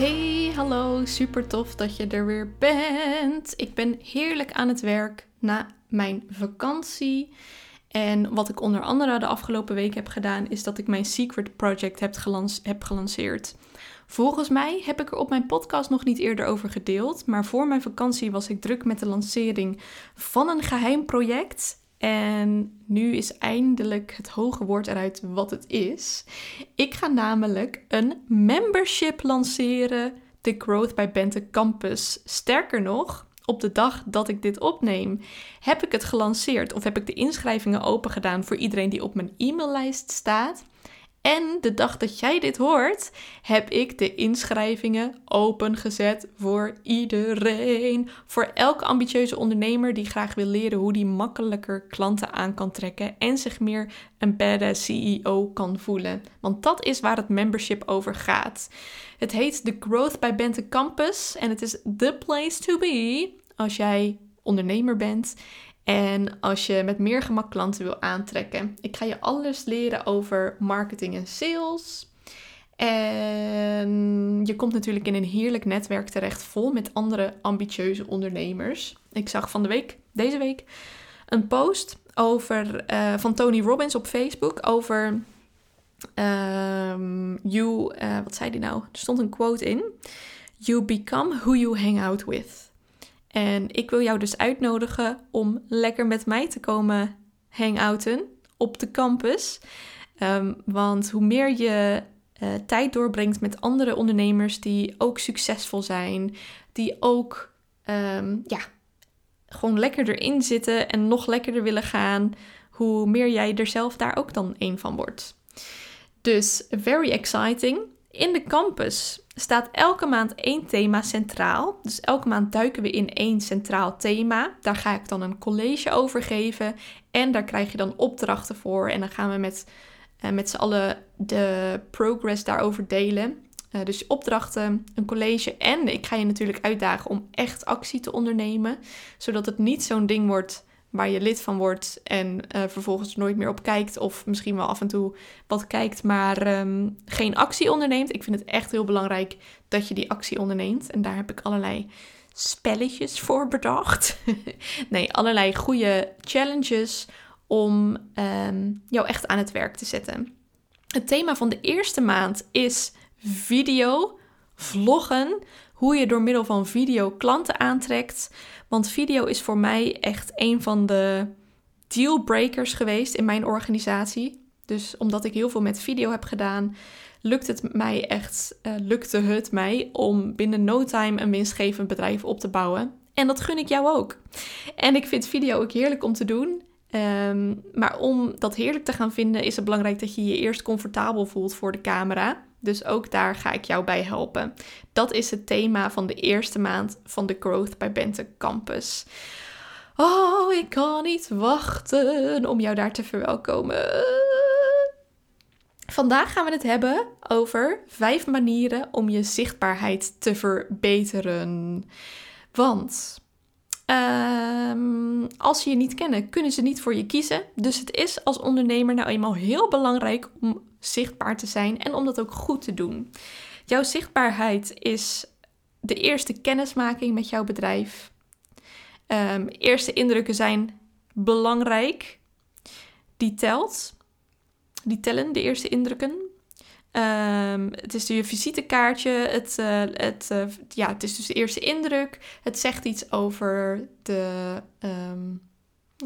Hey, hallo, super tof dat je er weer bent. Ik ben heerlijk aan het werk na mijn vakantie. En wat ik onder andere de afgelopen week heb gedaan, is dat ik mijn Secret Project heb, heb gelanceerd. Volgens mij heb ik er op mijn podcast nog niet eerder over gedeeld, maar voor mijn vakantie was ik druk met de lancering van een geheim project. En nu is eindelijk het hoge woord eruit wat het is. Ik ga namelijk een membership lanceren, de Growth by Bente Campus. Sterker nog, op de dag dat ik dit opneem, heb ik het gelanceerd of heb ik de inschrijvingen open gedaan voor iedereen die op mijn e-maillijst staat. En de dag dat jij dit hoort, heb ik de inschrijvingen opengezet voor iedereen. Voor elke ambitieuze ondernemer die graag wil leren hoe die makkelijker klanten aan kan trekken en zich meer een badass CEO kan voelen. Want dat is waar het membership over gaat. Het heet The Growth by Bente Campus en het is the place to be als jij ondernemer bent en als je met meer gemak klanten wil aantrekken. Ik ga je alles leren over marketing en sales. En je komt natuurlijk in een heerlijk netwerk terecht vol met andere ambitieuze ondernemers. Ik zag van de week, deze week, een post over, uh, van Tony Robbins op Facebook over um, you, uh, wat zei die nou? Er stond een quote in. You become who you hang out with. En ik wil jou dus uitnodigen om lekker met mij te komen hangouten op de campus. Um, want hoe meer je uh, tijd doorbrengt met andere ondernemers die ook succesvol zijn, die ook um, ja, gewoon lekker erin zitten en nog lekkerder willen gaan, hoe meer jij er zelf daar ook dan een van wordt. Dus very exciting. In de campus staat elke maand één thema centraal. Dus elke maand duiken we in één centraal thema. Daar ga ik dan een college over geven. En daar krijg je dan opdrachten voor. En dan gaan we met, uh, met z'n allen de progress daarover delen. Uh, dus opdrachten, een college. En ik ga je natuurlijk uitdagen om echt actie te ondernemen. Zodat het niet zo'n ding wordt waar je lid van wordt en uh, vervolgens nooit meer op kijkt. Of misschien wel af en toe wat kijkt, maar um, geen actie onderneemt. Ik vind het echt heel belangrijk dat je die actie onderneemt. En daar heb ik allerlei spelletjes voor bedacht. nee, allerlei goede challenges om um, jou echt aan het werk te zetten. Het thema van de eerste maand is video, vloggen. Hoe je door middel van video klanten aantrekt. Want video is voor mij echt een van de dealbreakers geweest in mijn organisatie. Dus omdat ik heel veel met video heb gedaan, lukt het mij echt, uh, lukte het mij om binnen no time een winstgevend bedrijf op te bouwen. En dat gun ik jou ook. En ik vind video ook heerlijk om te doen. Um, maar om dat heerlijk te gaan vinden, is het belangrijk dat je je eerst comfortabel voelt voor de camera. Dus ook daar ga ik jou bij helpen. Dat is het thema van de eerste maand van de Growth by Bente Campus. Oh, ik kan niet wachten om jou daar te verwelkomen. Vandaag gaan we het hebben over vijf manieren om je zichtbaarheid te verbeteren. Want um, als ze je niet kennen, kunnen ze niet voor je kiezen. Dus het is als ondernemer nou eenmaal heel belangrijk om zichtbaar te zijn en om dat ook goed te doen. Jouw zichtbaarheid is de eerste kennismaking met jouw bedrijf. Um, eerste indrukken zijn belangrijk. Die telt. Die tellen, de eerste indrukken. Um, het is je visitekaartje. Het, uh, het, uh, ja, het is dus de eerste indruk. Het zegt iets over de, um,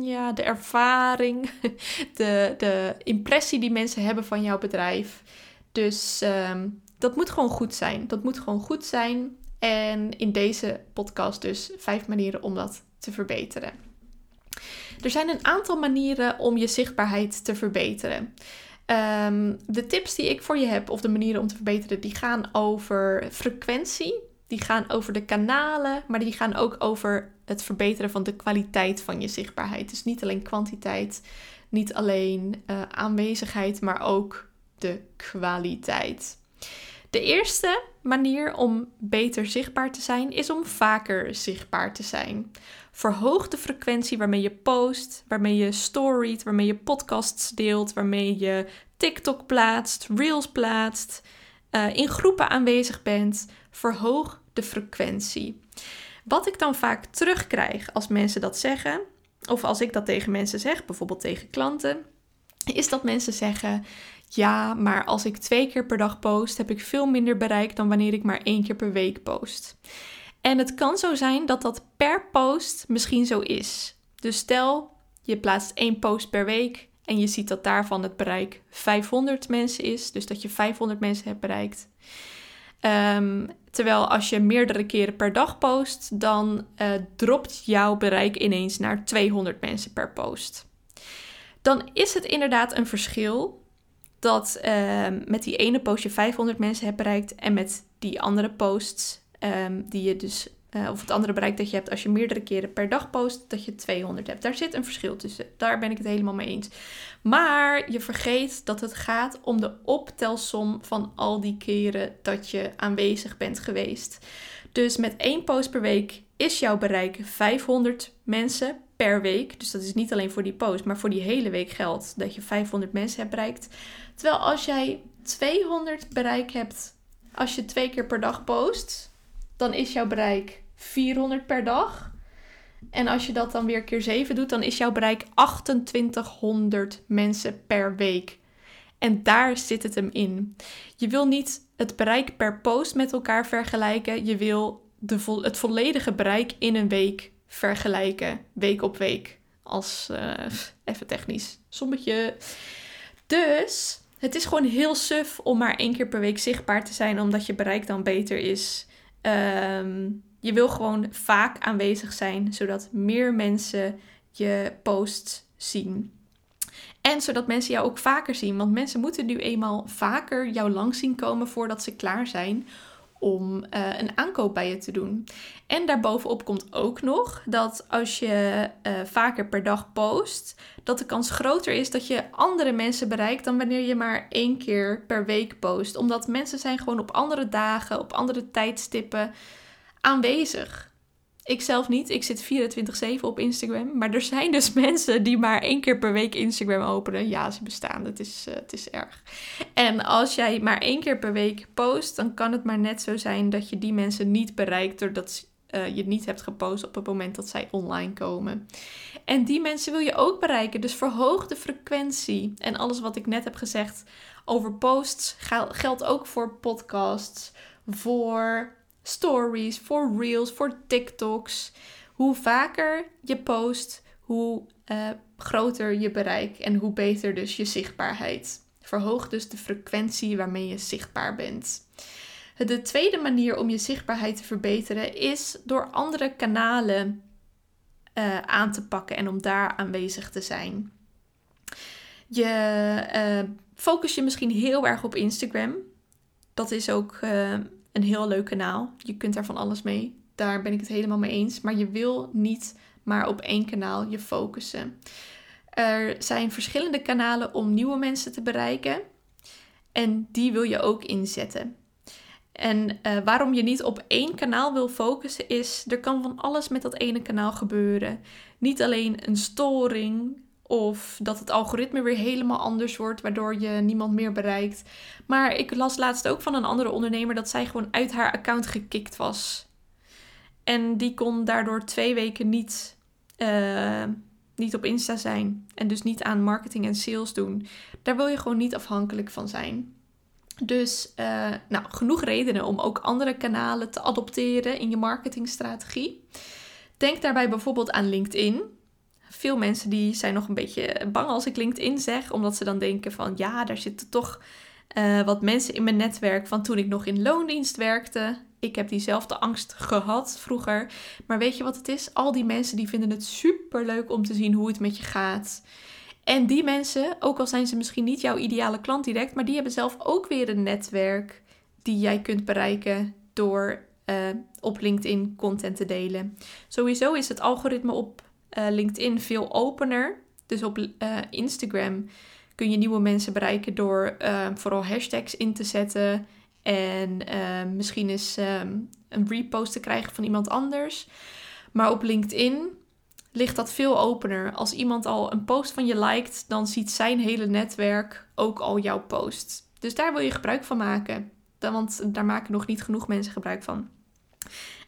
ja, de ervaring, de, de impressie die mensen hebben van jouw bedrijf. Dus um, dat moet gewoon goed zijn. Dat moet gewoon goed zijn. En in deze podcast dus vijf manieren om dat te verbeteren. Er zijn een aantal manieren om je zichtbaarheid te verbeteren. Um, de tips die ik voor je heb, of de manieren om te verbeteren, die gaan over frequentie. die gaan over de kanalen, maar die gaan ook over het verbeteren van de kwaliteit van je zichtbaarheid. Dus niet alleen kwantiteit, niet alleen uh, aanwezigheid, maar ook de kwaliteit. De eerste manier om beter zichtbaar te zijn is om vaker zichtbaar te zijn. Verhoog de frequentie waarmee je post, waarmee je storyt, waarmee je podcasts deelt, waarmee je TikTok plaatst, Reels plaatst, uh, in groepen aanwezig bent. Verhoog de frequentie. Wat ik dan vaak terugkrijg als mensen dat zeggen, of als ik dat tegen mensen zeg, bijvoorbeeld tegen klanten, is dat mensen zeggen: Ja, maar als ik twee keer per dag post, heb ik veel minder bereik dan wanneer ik maar één keer per week post. En het kan zo zijn dat dat per post misschien zo is. Dus stel, je plaatst één post per week en je ziet dat daarvan het bereik 500 mensen is, dus dat je 500 mensen hebt bereikt. Um, terwijl als je meerdere keren per dag post, dan uh, dropt jouw bereik ineens naar 200 mensen per post. Dan is het inderdaad een verschil dat uh, met die ene post je 500 mensen hebt bereikt en met die andere posts um, die je dus uh, of het andere bereik dat je hebt als je meerdere keren per dag post, dat je 200 hebt. Daar zit een verschil tussen. Daar ben ik het helemaal mee eens. Maar je vergeet dat het gaat om de optelsom van al die keren dat je aanwezig bent geweest. Dus met één post per week is jouw bereik 500 mensen per week. Dus dat is niet alleen voor die post, maar voor die hele week geldt dat je 500 mensen hebt bereikt. Terwijl als jij 200 bereik hebt als je twee keer per dag post, dan is jouw bereik 400 per dag. En als je dat dan weer keer 7 doet, dan is jouw bereik 2800 mensen per week. En daar zit het hem in. Je wil niet het bereik per post met elkaar vergelijken. Je wil de het volledige bereik in een week vergelijken, week op week. Als uh, even technisch sommetje. Dus het is gewoon heel suf om maar één keer per week zichtbaar te zijn, omdat je bereik dan beter is. Um, je wil gewoon vaak aanwezig zijn, zodat meer mensen je post zien. En zodat mensen jou ook vaker zien. Want mensen moeten nu eenmaal vaker jou langs zien komen voordat ze klaar zijn om uh, een aankoop bij je te doen. En daarbovenop komt ook nog dat als je uh, vaker per dag post, dat de kans groter is dat je andere mensen bereikt dan wanneer je maar één keer per week post. Omdat mensen zijn gewoon op andere dagen, op andere tijdstippen aanwezig. Ik zelf niet. Ik zit 24-7 op Instagram. Maar er zijn dus mensen die maar één keer per week Instagram openen. Ja, ze bestaan. Het is, uh, het is erg. En als jij maar één keer per week post, dan kan het maar net zo zijn dat je die mensen niet bereikt doordat uh, je niet hebt gepost op het moment dat zij online komen. En die mensen wil je ook bereiken. Dus verhoog de frequentie. En alles wat ik net heb gezegd over posts geldt ook voor podcasts, voor stories, voor reels, voor TikToks. Hoe vaker je post, hoe uh, groter je bereik en hoe beter dus je zichtbaarheid. Verhoog dus de frequentie waarmee je zichtbaar bent. De tweede manier om je zichtbaarheid te verbeteren is door andere kanalen uh, aan te pakken en om daar aanwezig te zijn. Je uh, focus je misschien heel erg op Instagram. Dat is ook een heel leuk kanaal. Je kunt daar van alles mee. Daar ben ik het helemaal mee eens. Maar je wil niet maar op één kanaal je focussen. Er zijn verschillende kanalen om nieuwe mensen te bereiken. En die wil je ook inzetten. En uh, waarom je niet op één kanaal wil focussen is, er kan van alles met dat ene kanaal gebeuren. Niet alleen een storing of dat het algoritme weer helemaal anders wordt, waardoor je niemand meer bereikt. Maar ik las laatst ook van een andere ondernemer dat zij gewoon uit haar account gekikt was. En die kon daardoor twee weken niet, uh, niet op Insta zijn. En dus niet aan marketing en sales doen. Daar wil je gewoon niet afhankelijk van zijn. Dus uh, nou, genoeg redenen om ook andere kanalen te adopteren in je marketingstrategie. Denk daarbij bijvoorbeeld aan LinkedIn veel mensen die zijn nog een beetje bang als ik LinkedIn zeg, omdat ze dan denken van ja, daar zitten toch uh, wat mensen in mijn netwerk van toen ik nog in loondienst werkte. Ik heb diezelfde angst gehad vroeger. Maar weet je wat het is? Al die mensen die vinden het super leuk om te zien hoe het met je gaat. En die mensen, ook al zijn ze misschien niet jouw ideale klant direct, maar die hebben zelf ook weer een netwerk die jij kunt bereiken door op LinkedIn content te delen. Sowieso is het algoritme op LinkedIn veel opener. Dus op Instagram kun je nieuwe mensen bereiken door vooral hashtags in te zetten. En misschien eens een repost te krijgen van iemand anders. Maar op LinkedIn ligt dat veel opener. Als iemand al een post van je liked, dan ziet zijn hele netwerk ook al jouw post. Dus daar wil je gebruik van maken. Want daar maken nog niet genoeg mensen gebruik van.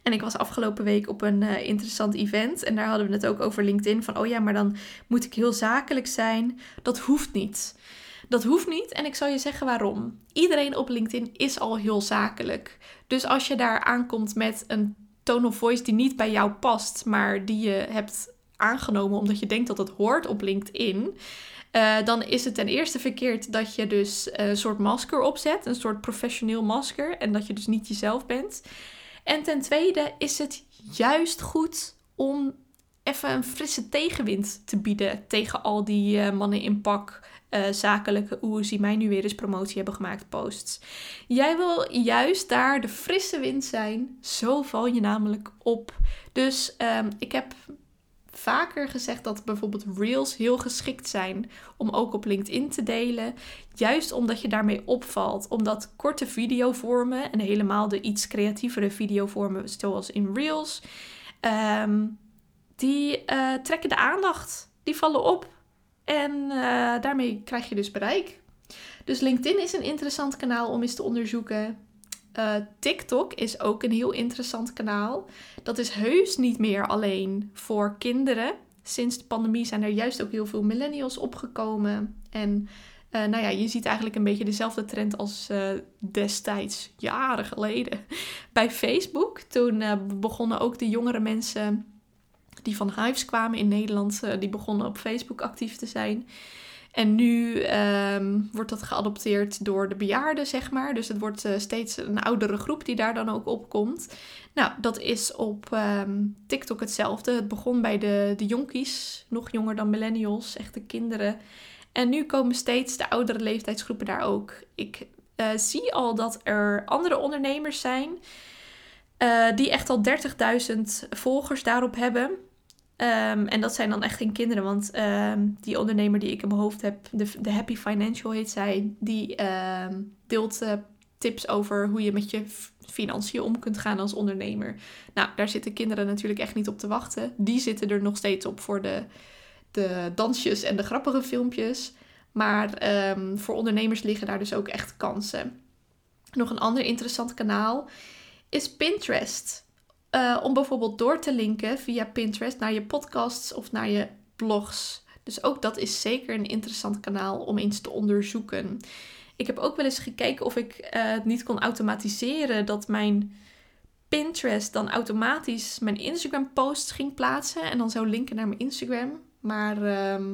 En ik was afgelopen week op een uh, interessant event. En daar hadden we het ook over LinkedIn. Van oh ja, maar dan moet ik heel zakelijk zijn. Dat hoeft niet. Dat hoeft niet. En ik zal je zeggen waarom. Iedereen op LinkedIn is al heel zakelijk. Dus als je daar aankomt met een tone of voice die niet bij jou past, maar die je hebt aangenomen omdat je denkt dat het hoort op LinkedIn. Uh, dan is het ten eerste verkeerd dat je dus een soort masker opzet, een soort professioneel masker, en dat je dus niet jezelf bent. En ten tweede is het juist goed om even een frisse tegenwind te bieden tegen al die uh, mannen in pak, uh, zakelijke oers die mij nu weer eens promotie hebben gemaakt posts. Jij wil juist daar de frisse wind zijn, zo val je namelijk op. Dus um, ik heb vaker gezegd dat bijvoorbeeld reels heel geschikt zijn om ook op LinkedIn te delen. Juist omdat je daarmee opvalt. Omdat korte videovormen en helemaal de iets creatievere videovormen zoals in reels, um, die uh, trekken de aandacht. Die vallen op. En uh, daarmee krijg je dus bereik. Dus LinkedIn is een interessant kanaal om eens te onderzoeken. Uh, TikTok is ook een heel interessant kanaal. Dat is heus niet meer alleen voor kinderen. Sinds de pandemie zijn er juist ook heel veel millennials opgekomen. En uh, nou ja, je ziet eigenlijk een beetje dezelfde trend als uh, destijds, jaren geleden, bij Facebook. Toen begonnen ook de jongere mensen die van Hives kwamen in Nederland, die begonnen op Facebook actief te zijn. En nu ehm, wordt dat geadopteerd door de bejaarden, zeg maar. Dus het wordt uh, steeds een oudere groep die daar dan ook op komt. Nou, dat is op ehm, TikTok hetzelfde. Het begon bij de, de jonkies, nog jonger dan millennials, echte kinderen. En nu komen steeds de oudere leeftijdsgroepen daar ook. Ik uh, zie al dat er andere ondernemers zijn uh, die echt al 30.000 volgers daarop hebben. Um, en dat zijn dan echt geen kinderen, want um, die ondernemer die ik in mijn hoofd heb, de, de Happy Financial heet zij, die um, deelt uh, tips over hoe je met je financiën om kunt gaan als ondernemer. Nou, daar zitten kinderen natuurlijk echt niet op te wachten. Die zitten er nog steeds op voor de, de dansjes en de grappige filmpjes. Maar voor ondernemers liggen daar dus ook echt kansen. Nog een ander interessant kanaal is Pinterest. Uh, om bijvoorbeeld door te linken via Pinterest naar je podcasts of naar je blogs. Dus ook dat is zeker een interessant kanaal om eens te onderzoeken. Ik heb ook wel eens gekeken of ik uh, het niet kon automatiseren dat mijn Pinterest dan automatisch mijn Instagram posts ging plaatsen en dan zou linken naar mijn Instagram. Maar uh,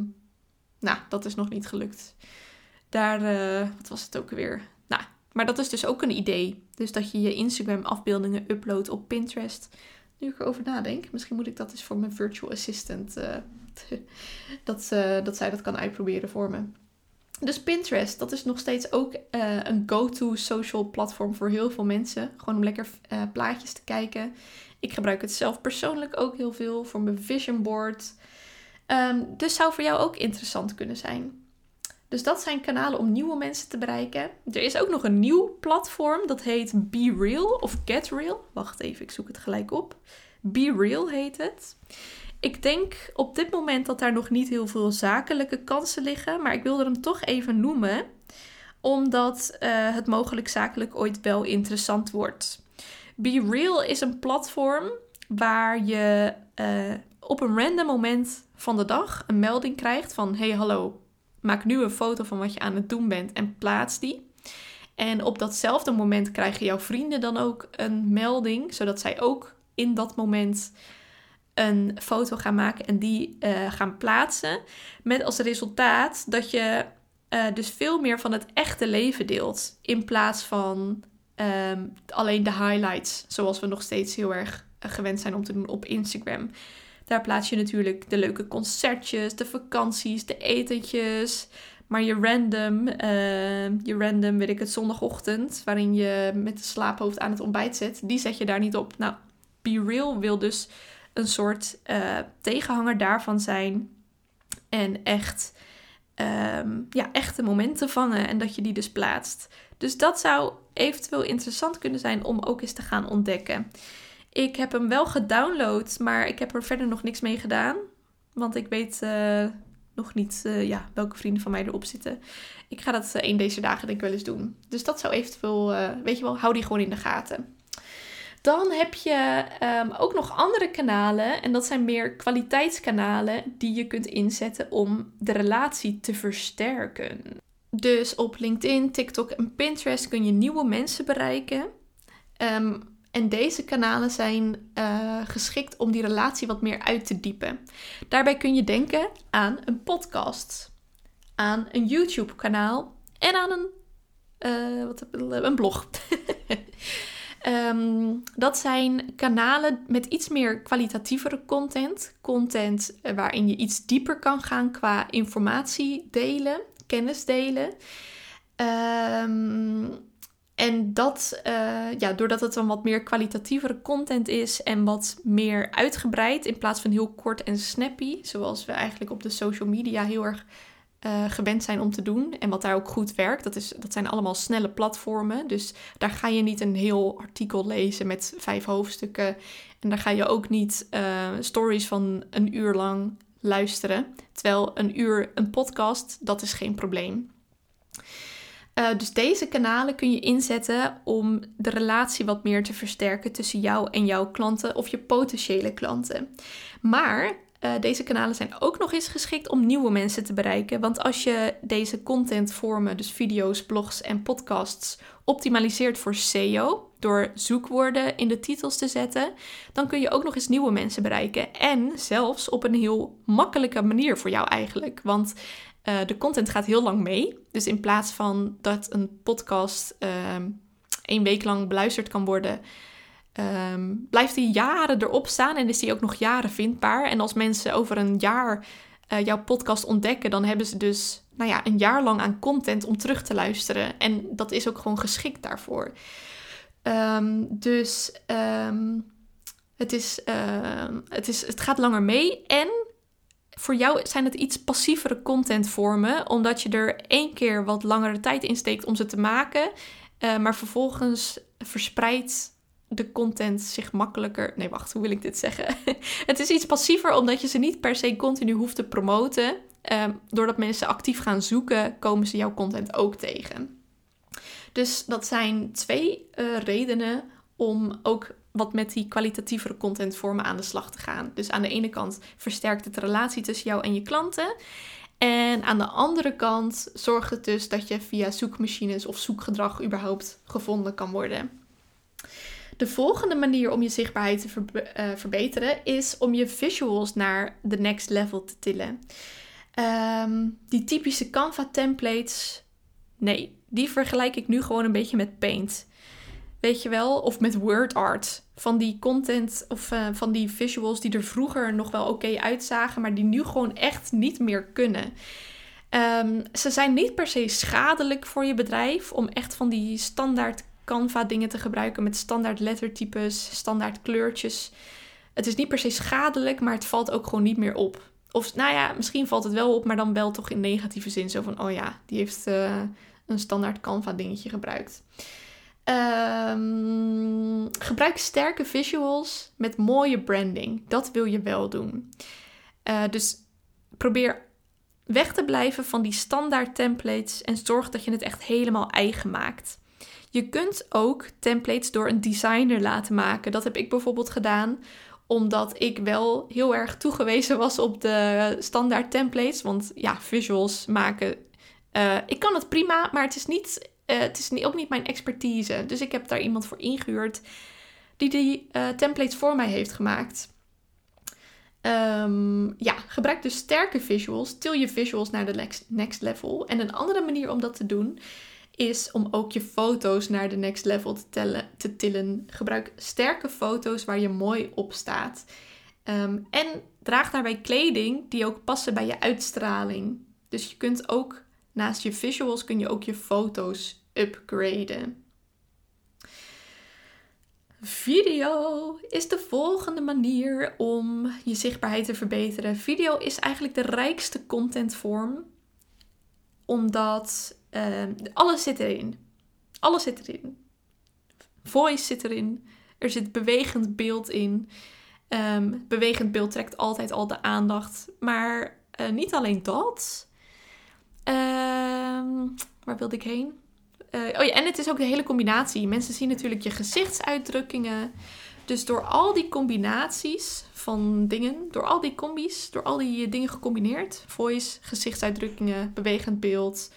nou, dat is nog niet gelukt. Daar, uh, wat was het ook weer? Maar dat is dus ook een idee. Dus dat je je Instagram afbeeldingen uploadt op Pinterest. Nu ik erover nadenk, misschien moet ik dat eens voor mijn virtual assistant. Uh, dat, uh, dat zij dat kan uitproberen voor me. Dus Pinterest, dat is nog steeds ook uh, een go-to social platform voor heel veel mensen. Gewoon om lekker plaatjes te kijken. Ik gebruik het zelf persoonlijk ook heel veel voor mijn vision board. Um, dus zou voor jou ook interessant kunnen zijn. Dus dat zijn kanalen om nieuwe mensen te bereiken. Er is ook nog een nieuw platform, dat heet Be Real of Get Real. Wacht even, ik zoek het gelijk op. Be Real heet het. Ik denk op dit moment dat daar nog niet heel veel zakelijke kansen liggen, maar ik wilde hem toch even noemen, omdat uh, het mogelijk zakelijk ooit wel interessant wordt. Be Real is een platform waar je uh, op een random moment van de dag een melding krijgt van: hey hallo, Maak nu een foto van wat je aan het doen bent en plaats die. En op datzelfde moment krijgen jouw vrienden dan ook een melding, zodat zij ook in dat moment een foto gaan maken en die uh, gaan plaatsen. Met als resultaat dat je uh, dus veel meer van het echte leven deelt. In plaats van um, alleen de highlights, zoals we nog steeds heel erg uh, gewend zijn om te doen op Instagram. Daar plaats je natuurlijk de leuke concertjes, de vakanties, de etentjes. Maar je random, uh, je random, weet ik het, zondagochtend, waarin je met de slaaphoofd aan het ontbijt zit, die zet je daar niet op. Nou, Be Real wil dus een soort uh, tegenhanger daarvan zijn. En echt, um, ja, echte momenten vangen en dat je die dus plaatst. Dus dat zou eventueel interessant kunnen zijn om ook eens te gaan ontdekken. Ik heb hem wel gedownload, maar ik heb er verder nog niks mee gedaan. Want ik weet uh, nog niet uh, ja, welke vrienden van mij erop zitten. Ik ga dat uh, een deze dagen denk ik wel eens doen. Dus dat zou eventueel, weet je wel, hou die gewoon in de gaten. Dan heb je um, ook nog andere kanalen. En dat zijn meer kwaliteitskanalen die je kunt inzetten om de relatie te versterken. Dus op LinkedIn, TikTok en Pinterest kun je nieuwe mensen bereiken. Um, en deze kanalen zijn uh, geschikt om die relatie wat meer uit te diepen. Daarbij kun je denken aan een podcast, aan een YouTube-kanaal en aan een, uh, wat, een blog. um, dat zijn kanalen met iets meer kwalitatievere content. Content eh, waarin je iets dieper kan gaan qua informatie delen, kennis delen. Um, en dat, uh, ja, doordat het dan wat meer kwalitatievere content is en wat meer uitgebreid in plaats van heel kort en snappy, zoals we eigenlijk op de social media heel erg uh, gewend zijn om te doen. En wat daar ook goed werkt, dat, is, dat zijn allemaal snelle platformen. Dus daar ga je niet een heel artikel lezen met vijf hoofdstukken. En daar ga je ook niet uh, stories van een uur lang luisteren. Terwijl een uur een podcast, dat is geen probleem. Uh, dus deze kanalen kun je inzetten om de relatie wat meer te versterken tussen jou en jouw klanten of je potentiële klanten. Maar uh, deze kanalen zijn ook nog eens geschikt om nieuwe mensen te bereiken. Want als je deze contentvormen, dus video's, blogs en podcasts, optimaliseert voor SEO door zoekwoorden in de titels te zetten, dan kun je ook nog eens nieuwe mensen bereiken. En zelfs op een heel makkelijke manier voor jou eigenlijk. Want uh, de content gaat heel lang mee. Dus in plaats van dat een podcast uh, één week lang beluisterd kan worden, um, blijft die jaren erop staan en is die ook nog jaren vindbaar. En als mensen over een jaar uh, jouw podcast ontdekken, dan hebben ze dus nou ja, een jaar lang aan content om terug te luisteren. En dat is ook gewoon geschikt daarvoor. Um, dus um, het, is, het, is, het gaat langer mee en voor jou zijn het iets passievere contentvormen, omdat je er één keer wat langere tijd in steekt om ze te maken, uh, maar vervolgens verspreidt de content zich makkelijker. Nee, wacht, hoe wil ik dit zeggen? het is iets passiever omdat je ze niet per se continu hoeft te promoten. Uh, doordat mensen actief gaan zoeken, komen ze jouw content ook tegen. Dus dat zijn twee uh, redenen om ook wat met die kwalitatievere contentvormen aan de slag te gaan. Dus aan de ene kant versterkt het de relatie tussen jou en je klanten. En aan de andere kant zorgt het dus dat je via zoekmachines of zoekgedrag überhaupt gevonden kan worden. De volgende manier om je zichtbaarheid te uh, verbeteren is om je visuals naar de next level te tillen. Um, die typische Canva templates, nee, die vergelijk ik nu gewoon een beetje met Paint. Weet je wel? Of met word art. Van die content of uh, van die visuals die er vroeger nog wel oké uitzagen, maar die nu gewoon echt niet meer kunnen. Um, ze zijn niet per se schadelijk voor je bedrijf om echt van die standaard Canva dingen te gebruiken met standaard lettertypes, standaard kleurtjes. Het is niet per se schadelijk, maar het valt ook gewoon niet meer op. Of nou ja, misschien valt het wel op, maar dan wel toch in negatieve zin. Zo van, oh ja, die heeft uh, een standaard Canva dingetje gebruikt. Um, gebruik sterke visuals met mooie branding. Dat wil je wel doen. Uh, dus probeer weg te blijven van die standaard templates en zorg dat je het echt helemaal eigen maakt. Je kunt ook templates door een designer laten maken. Dat heb ik bijvoorbeeld gedaan omdat ik wel heel erg toegewezen was op de standaard templates. Want ja, visuals maken. Uh, ik kan het prima, maar het is niet uh, het is ook niet mijn expertise. Dus ik heb daar iemand voor ingehuurd die die uh, templates voor mij heeft gemaakt. Um, ja, gebruik dus sterke visuals. Til je visuals naar de next level. En een andere manier om dat te doen is om ook je foto's naar de next level te, tillen. Gebruik sterke foto's waar je mooi op staat. Um, en draag daarbij kleding die ook passen bij je uitstraling. Dus je kunt ook naast je visuals kun je ook je foto's upgraden. Video is de volgende manier om je zichtbaarheid te verbeteren. Video is eigenlijk de rijkste contentvorm, omdat uh, alles zit erin. Alles zit erin. Voice zit erin. Er zit bewegend beeld in. Um, bewegend beeld trekt altijd al de aandacht. Maar uh, niet alleen dat. Uh, waar wilde ik heen? Uh, oh ja, en het is ook de hele combinatie. Mensen zien natuurlijk je gezichtsuitdrukkingen. Dus door al die combinaties van dingen, door al die combi's, door al die dingen gecombineerd, voice, gezichtsuitdrukkingen, bewegend beeld,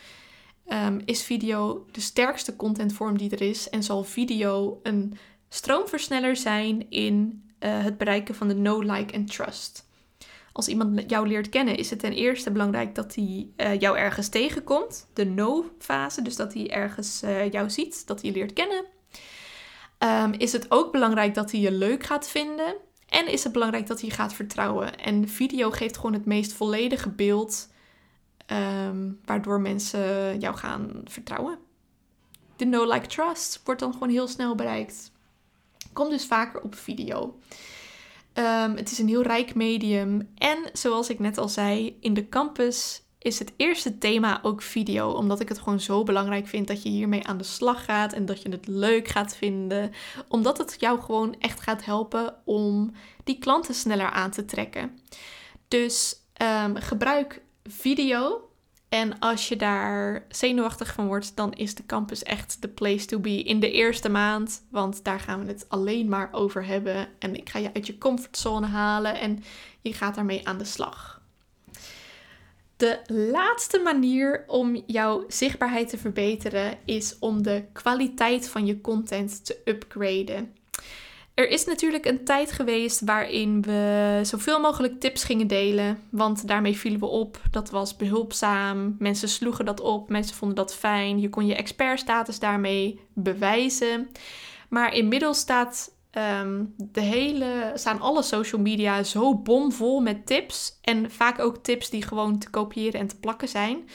um, is video de sterkste contentvorm die er is. En zal video een stroomversneller zijn in uh, het bereiken van de no, like en trust. Als iemand jou leert kennen, is het ten eerste belangrijk dat hij uh, jou ergens tegenkomt. De no-fase, dus dat hij ergens uh, jou ziet, dat hij leert kennen. Um, is het ook belangrijk dat hij je leuk gaat vinden. En is het belangrijk dat hij gaat vertrouwen. En video geeft gewoon het meest volledige beeld, um, waardoor mensen jou gaan vertrouwen. De no-like-trust wordt dan gewoon heel snel bereikt. Komt dus vaker op video. Um, het is een heel rijk medium. En zoals ik net al zei, in de campus is het eerste thema ook video. Omdat ik het gewoon zo belangrijk vind dat je hiermee aan de slag gaat en dat je het leuk gaat vinden. Omdat het jou gewoon echt gaat helpen om die klanten sneller aan te trekken. Dus um, gebruik video en als je daar zenuwachtig van wordt, dan is de campus echt de place to be in de eerste maand. Want daar gaan we het alleen maar over hebben. En ik ga je uit je comfortzone halen en je gaat daarmee aan de slag. De laatste manier om jouw zichtbaarheid te verbeteren is om de kwaliteit van je content te upgraden. Er is natuurlijk een tijd geweest waarin we zoveel mogelijk tips gingen delen. Want daarmee vielen we op. Dat was behulpzaam. Mensen sloegen dat op. Mensen vonden dat fijn. Je kon je expertstatus daarmee bewijzen. Maar inmiddels staat um, de hele, staan alle social media zo bomvol met tips. En vaak ook tips die gewoon te kopiëren en te plakken zijn.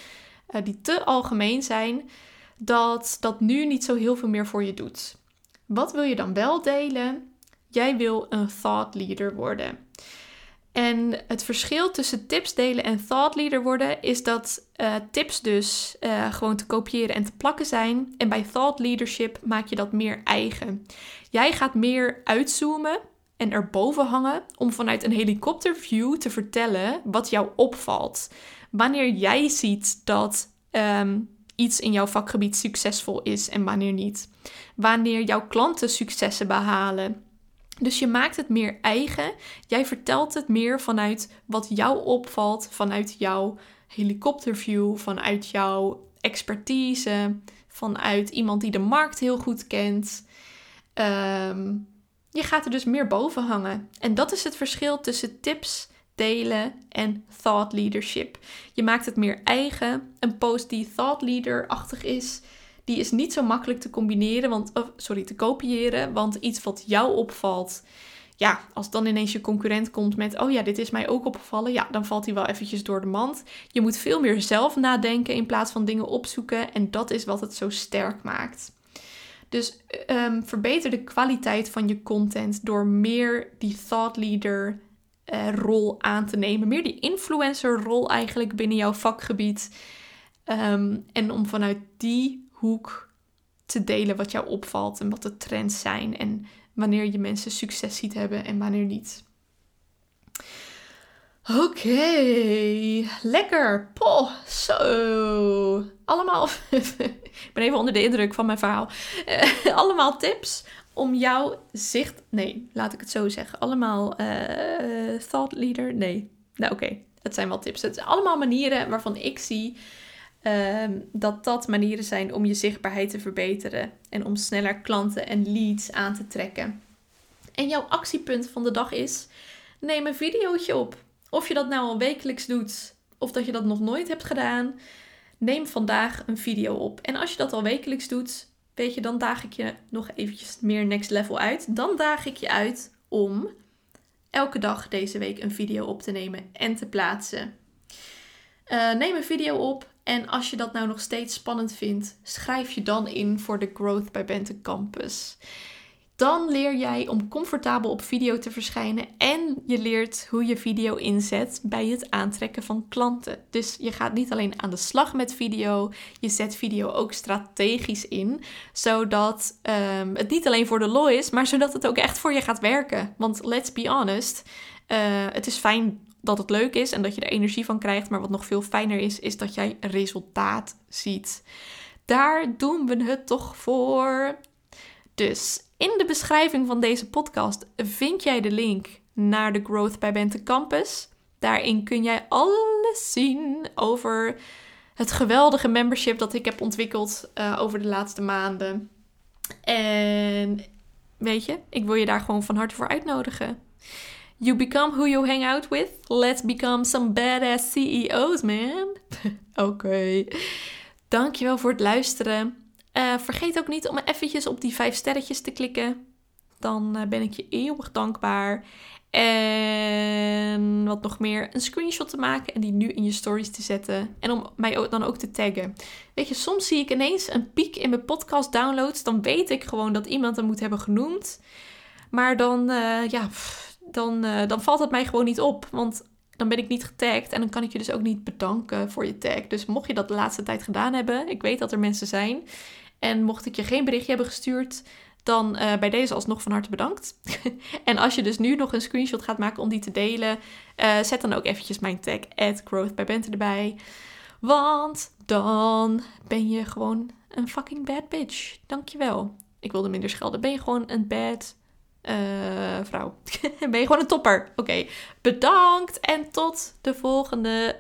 Uh, die te algemeen zijn. Dat dat nu niet zo heel veel meer voor je doet. Wat wil je dan wel delen? Jij wil een thought leader worden. En het verschil tussen tips delen en thought leader worden is dat uh, tips dus uh, gewoon te kopiëren en te plakken zijn. En bij thought leadership maak je dat meer eigen. Jij gaat meer uitzoomen en erboven hangen om vanuit een helikopterview te vertellen wat jou opvalt. Wanneer jij ziet dat um, iets in jouw vakgebied succesvol is en wanneer niet. Wanneer jouw klanten successen behalen dus je maakt het meer eigen. Jij vertelt het meer vanuit wat jou opvalt, vanuit jouw helikopterview, vanuit jouw expertise, vanuit iemand die de markt heel goed kent. Um, je gaat er dus meer boven hangen. En dat is het verschil tussen tips delen en thought leadership. Je maakt het meer eigen. Een post die thought leader-achtig is, die is niet zo makkelijk te combineren, want, sorry, te kopiëren. Want iets wat jou opvalt, ja, als dan ineens je concurrent komt met, oh ja, dit is mij ook opgevallen, ja, dan valt hij wel eventjes door de mand. Je moet veel meer zelf nadenken in plaats van dingen opzoeken en dat is wat het zo sterk maakt. Dus um, verbeter de kwaliteit van je content door meer die thought leader uh, rol aan te nemen. Meer die influencer rol eigenlijk binnen jouw vakgebied. Um, en om vanuit die hoek te delen wat jou opvalt en wat de trends zijn en wanneer je mensen succes ziet hebben en wanneer niet. Oké, lekker. Poh, zo. Allemaal, ik ben even onder de indruk van mijn verhaal. Uh, allemaal tips om jouw zicht, nee, laat ik het zo zeggen. Allemaal uh, thought leader, nee. Nou oké, het zijn wel tips. Het zijn allemaal manieren waarvan ik zie Um, dat dat manieren zijn om je zichtbaarheid te verbeteren en om sneller klanten en leads aan te trekken. En jouw actiepunt van de dag is: neem een videootje op. Of je dat nou al wekelijks doet of dat je dat nog nooit hebt gedaan, neem vandaag een video op. En als je dat al wekelijks doet, weet je, dan daag ik je nog eventjes meer next level uit. Dan daag ik je uit om elke dag deze week een video op te nemen en te plaatsen. Uh, neem een video op En als je dat nou nog steeds spannend vindt, schrijf je dan in voor de Growth bij Bente Campus. Dan leer jij om comfortabel op video te verschijnen en je leert hoe je video inzet bij het aantrekken van klanten. Dus je gaat niet alleen aan de slag met video, je zet video ook strategisch in, zodat um, het niet alleen voor de lol is, maar zodat het ook echt voor je gaat werken. Want let's be honest, uh, het is fijn dat het leuk is en dat je er energie van krijgt, maar wat nog veel fijner is, is dat jij resultaat ziet. Daar doen we het toch voor. Dus in de beschrijving van deze podcast vind jij de link naar de Growth bij Bente Campus. Daarin kun jij alles zien over het geweldige membership dat ik heb ontwikkeld uh, over de laatste maanden. En weet je, ik wil je daar gewoon van harte voor uitnodigen. You become who you hang out with. Let's become some badass CEO's, man. Oké. Dankjewel voor het luisteren. Uh, vergeet ook niet om eventjes op die vijf sterretjes te klikken. Dan uh, ben ik je eeuwig dankbaar. En wat nog meer, een screenshot te maken en die nu in je stories te zetten. En om mij dan ook te taggen. Weet je, soms zie ik ineens een piek in mijn podcast downloads. Dan weet ik gewoon dat iemand hem moet hebben genoemd. Maar dan, uh, ja, dan, dan valt het mij gewoon niet op. Want dan ben ik niet getagd en dan kan ik je dus ook niet bedanken voor je tag. Dus mocht je dat de laatste tijd gedaan hebben, ik weet dat er mensen zijn. En mocht ik je geen berichtje hebben gestuurd, dan uh, bij deze alsnog van harte bedankt. en als je dus nu nog een screenshot gaat maken om die te delen, uh, zet dan ook eventjes mijn tag growth erbij. Want dan ben je gewoon een fucking bad bitch. Dankjewel. Ik wilde minder schelden. Ben je gewoon een bad uh, vrouw. ben je gewoon een topper. Oké, bedankt en tot de volgende.